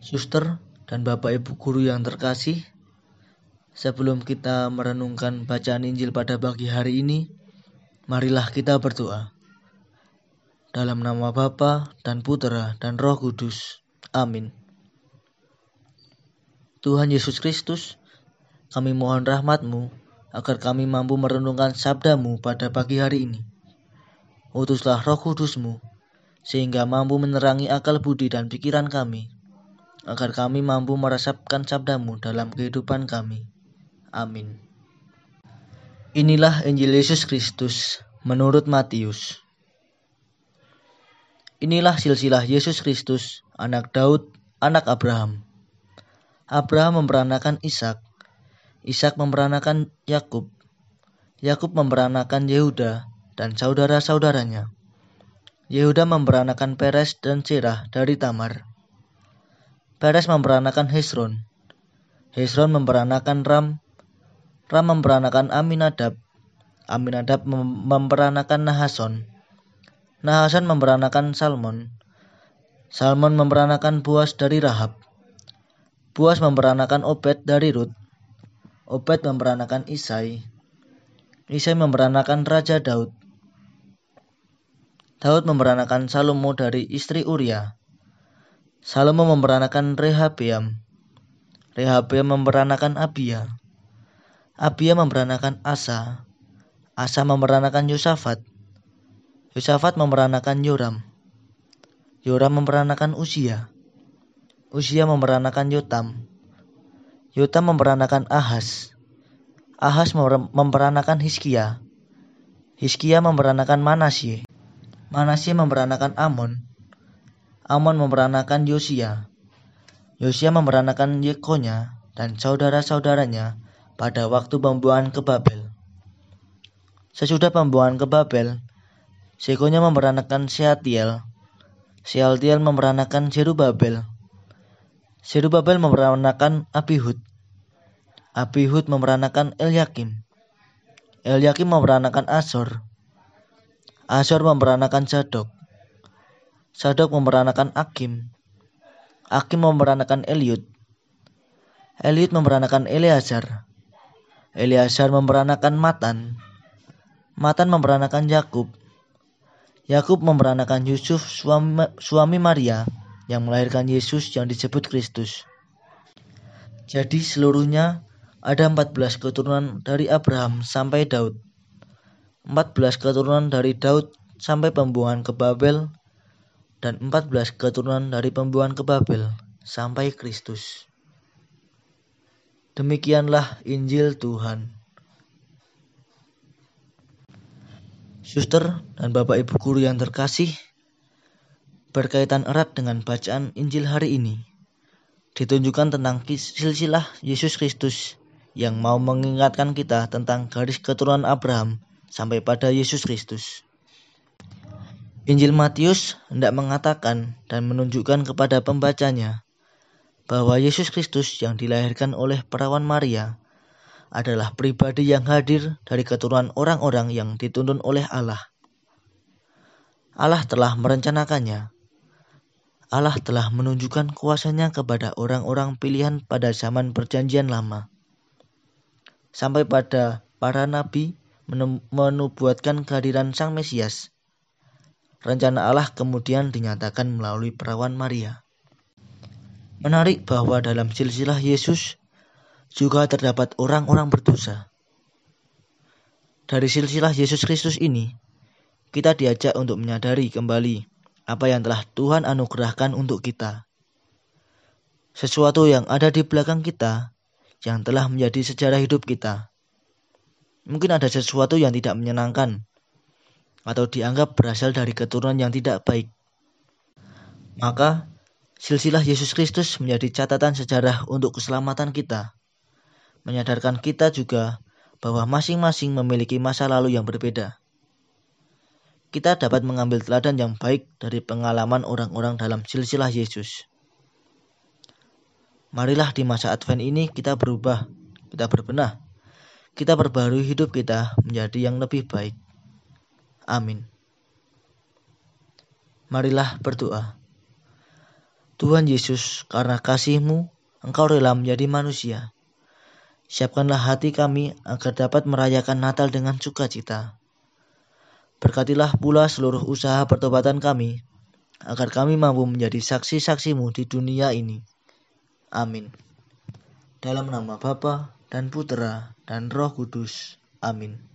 Suster dan Bapak Ibu guru yang terkasih, sebelum kita merenungkan bacaan Injil pada pagi hari ini, marilah kita berdoa. Dalam nama Bapa dan Putera dan Roh Kudus. Amin. Tuhan Yesus Kristus, kami mohon rahmat-Mu agar kami mampu merenungkan sabda-Mu pada pagi hari ini. Utuslah roh kudus-Mu, sehingga mampu menerangi akal budi dan pikiran kami, agar kami mampu meresapkan sabda-Mu dalam kehidupan kami. Amin. Inilah Injil Yesus Kristus menurut Matius. Inilah silsilah Yesus Kristus, anak Daud, anak Abraham. Abraham memperanakan Ishak, Ishak memperanakan Yakub, Yakub memperanakan Yehuda dan saudara-saudaranya. Yehuda memperanakan Peres dan Serah dari Tamar. Peres memperanakan Hesron. Hesron memperanakan Ram. Ram memperanakan Aminadab. Aminadab mem memperanakan Nahason. Nahason memperanakan Salmon. Salmon memperanakan Buas dari Rahab. Buas memperanakan Obed dari Rut. Obed memperanakan Isai. Isai memperanakan Raja Daud. Daud memperanakan Salomo dari istri Uria. Salomo memperanakan Rehabeam. Rehabeam memperanakan Abia. Abia memperanakan Asa. Asa memperanakan Yosafat. Yosafat memperanakan Yoram. Yoram memperanakan Usia. Usia memperanakan Yotam. Yotam memperanakan Ahas. Ahas memperanakan Hiskia. Hiskia memperanakan Manasye. Manasye memperanakan Amon. Amon memperanakan Yosia. Yosia memperanakan Yekonya dan saudara-saudaranya pada waktu pembuangan ke Babel. Sesudah pembuangan ke Babel, Sekonya memperanakan Seatiel. Sealtiel memperanakan Zerubabel. Zerubabel memperanakan Abihud. Abihud memperanakan Elyakim. Elyakim memperanakan Asor. Asor memperanakan Zadok. Zadok memperanakan Akim. Akim memperanakan Eliud. Eliud memperanakan Eleazar. Eleazar memperanakan Matan. Matan memperanakan Yakub. Yakub memperanakan Yusuf suami, suami Maria yang melahirkan Yesus yang disebut Kristus. Jadi seluruhnya ada 14 keturunan dari Abraham sampai Daud. 14 keturunan dari Daud sampai pembuangan ke Babel dan 14 keturunan dari pembuangan ke Babel sampai Kristus. Demikianlah Injil Tuhan. Suster dan Bapak Ibu guru yang terkasih, berkaitan erat dengan bacaan Injil hari ini, ditunjukkan tentang silsilah Yesus Kristus yang mau mengingatkan kita tentang garis keturunan Abraham sampai pada Yesus Kristus. Injil Matius hendak mengatakan dan menunjukkan kepada pembacanya bahwa Yesus Kristus yang dilahirkan oleh perawan Maria adalah pribadi yang hadir dari keturunan orang-orang yang dituntun oleh Allah. Allah telah merencanakannya. Allah telah menunjukkan kuasanya kepada orang-orang pilihan pada zaman perjanjian lama. Sampai pada para nabi menubuatkan kehadiran Sang Mesias. Rencana Allah kemudian dinyatakan melalui perawan Maria. Menarik bahwa dalam silsilah Yesus juga terdapat orang-orang berdosa. Dari silsilah Yesus Kristus ini, kita diajak untuk menyadari kembali apa yang telah Tuhan anugerahkan untuk kita. Sesuatu yang ada di belakang kita yang telah menjadi sejarah hidup kita Mungkin ada sesuatu yang tidak menyenangkan atau dianggap berasal dari keturunan yang tidak baik. Maka, silsilah Yesus Kristus menjadi catatan sejarah untuk keselamatan kita. Menyadarkan kita juga bahwa masing-masing memiliki masa lalu yang berbeda. Kita dapat mengambil teladan yang baik dari pengalaman orang-orang dalam silsilah Yesus. Marilah di masa Advent ini kita berubah, kita berbenah, kita perbarui hidup kita menjadi yang lebih baik. Amin. Marilah berdoa. Tuhan Yesus, karena kasih-Mu, Engkau rela menjadi manusia. Siapkanlah hati kami agar dapat merayakan Natal dengan sukacita. Berkatilah pula seluruh usaha pertobatan kami, agar kami mampu menjadi saksi-saksimu di dunia ini. Amin. Dalam nama Bapa dan Putera dan Roh Kudus. Amin.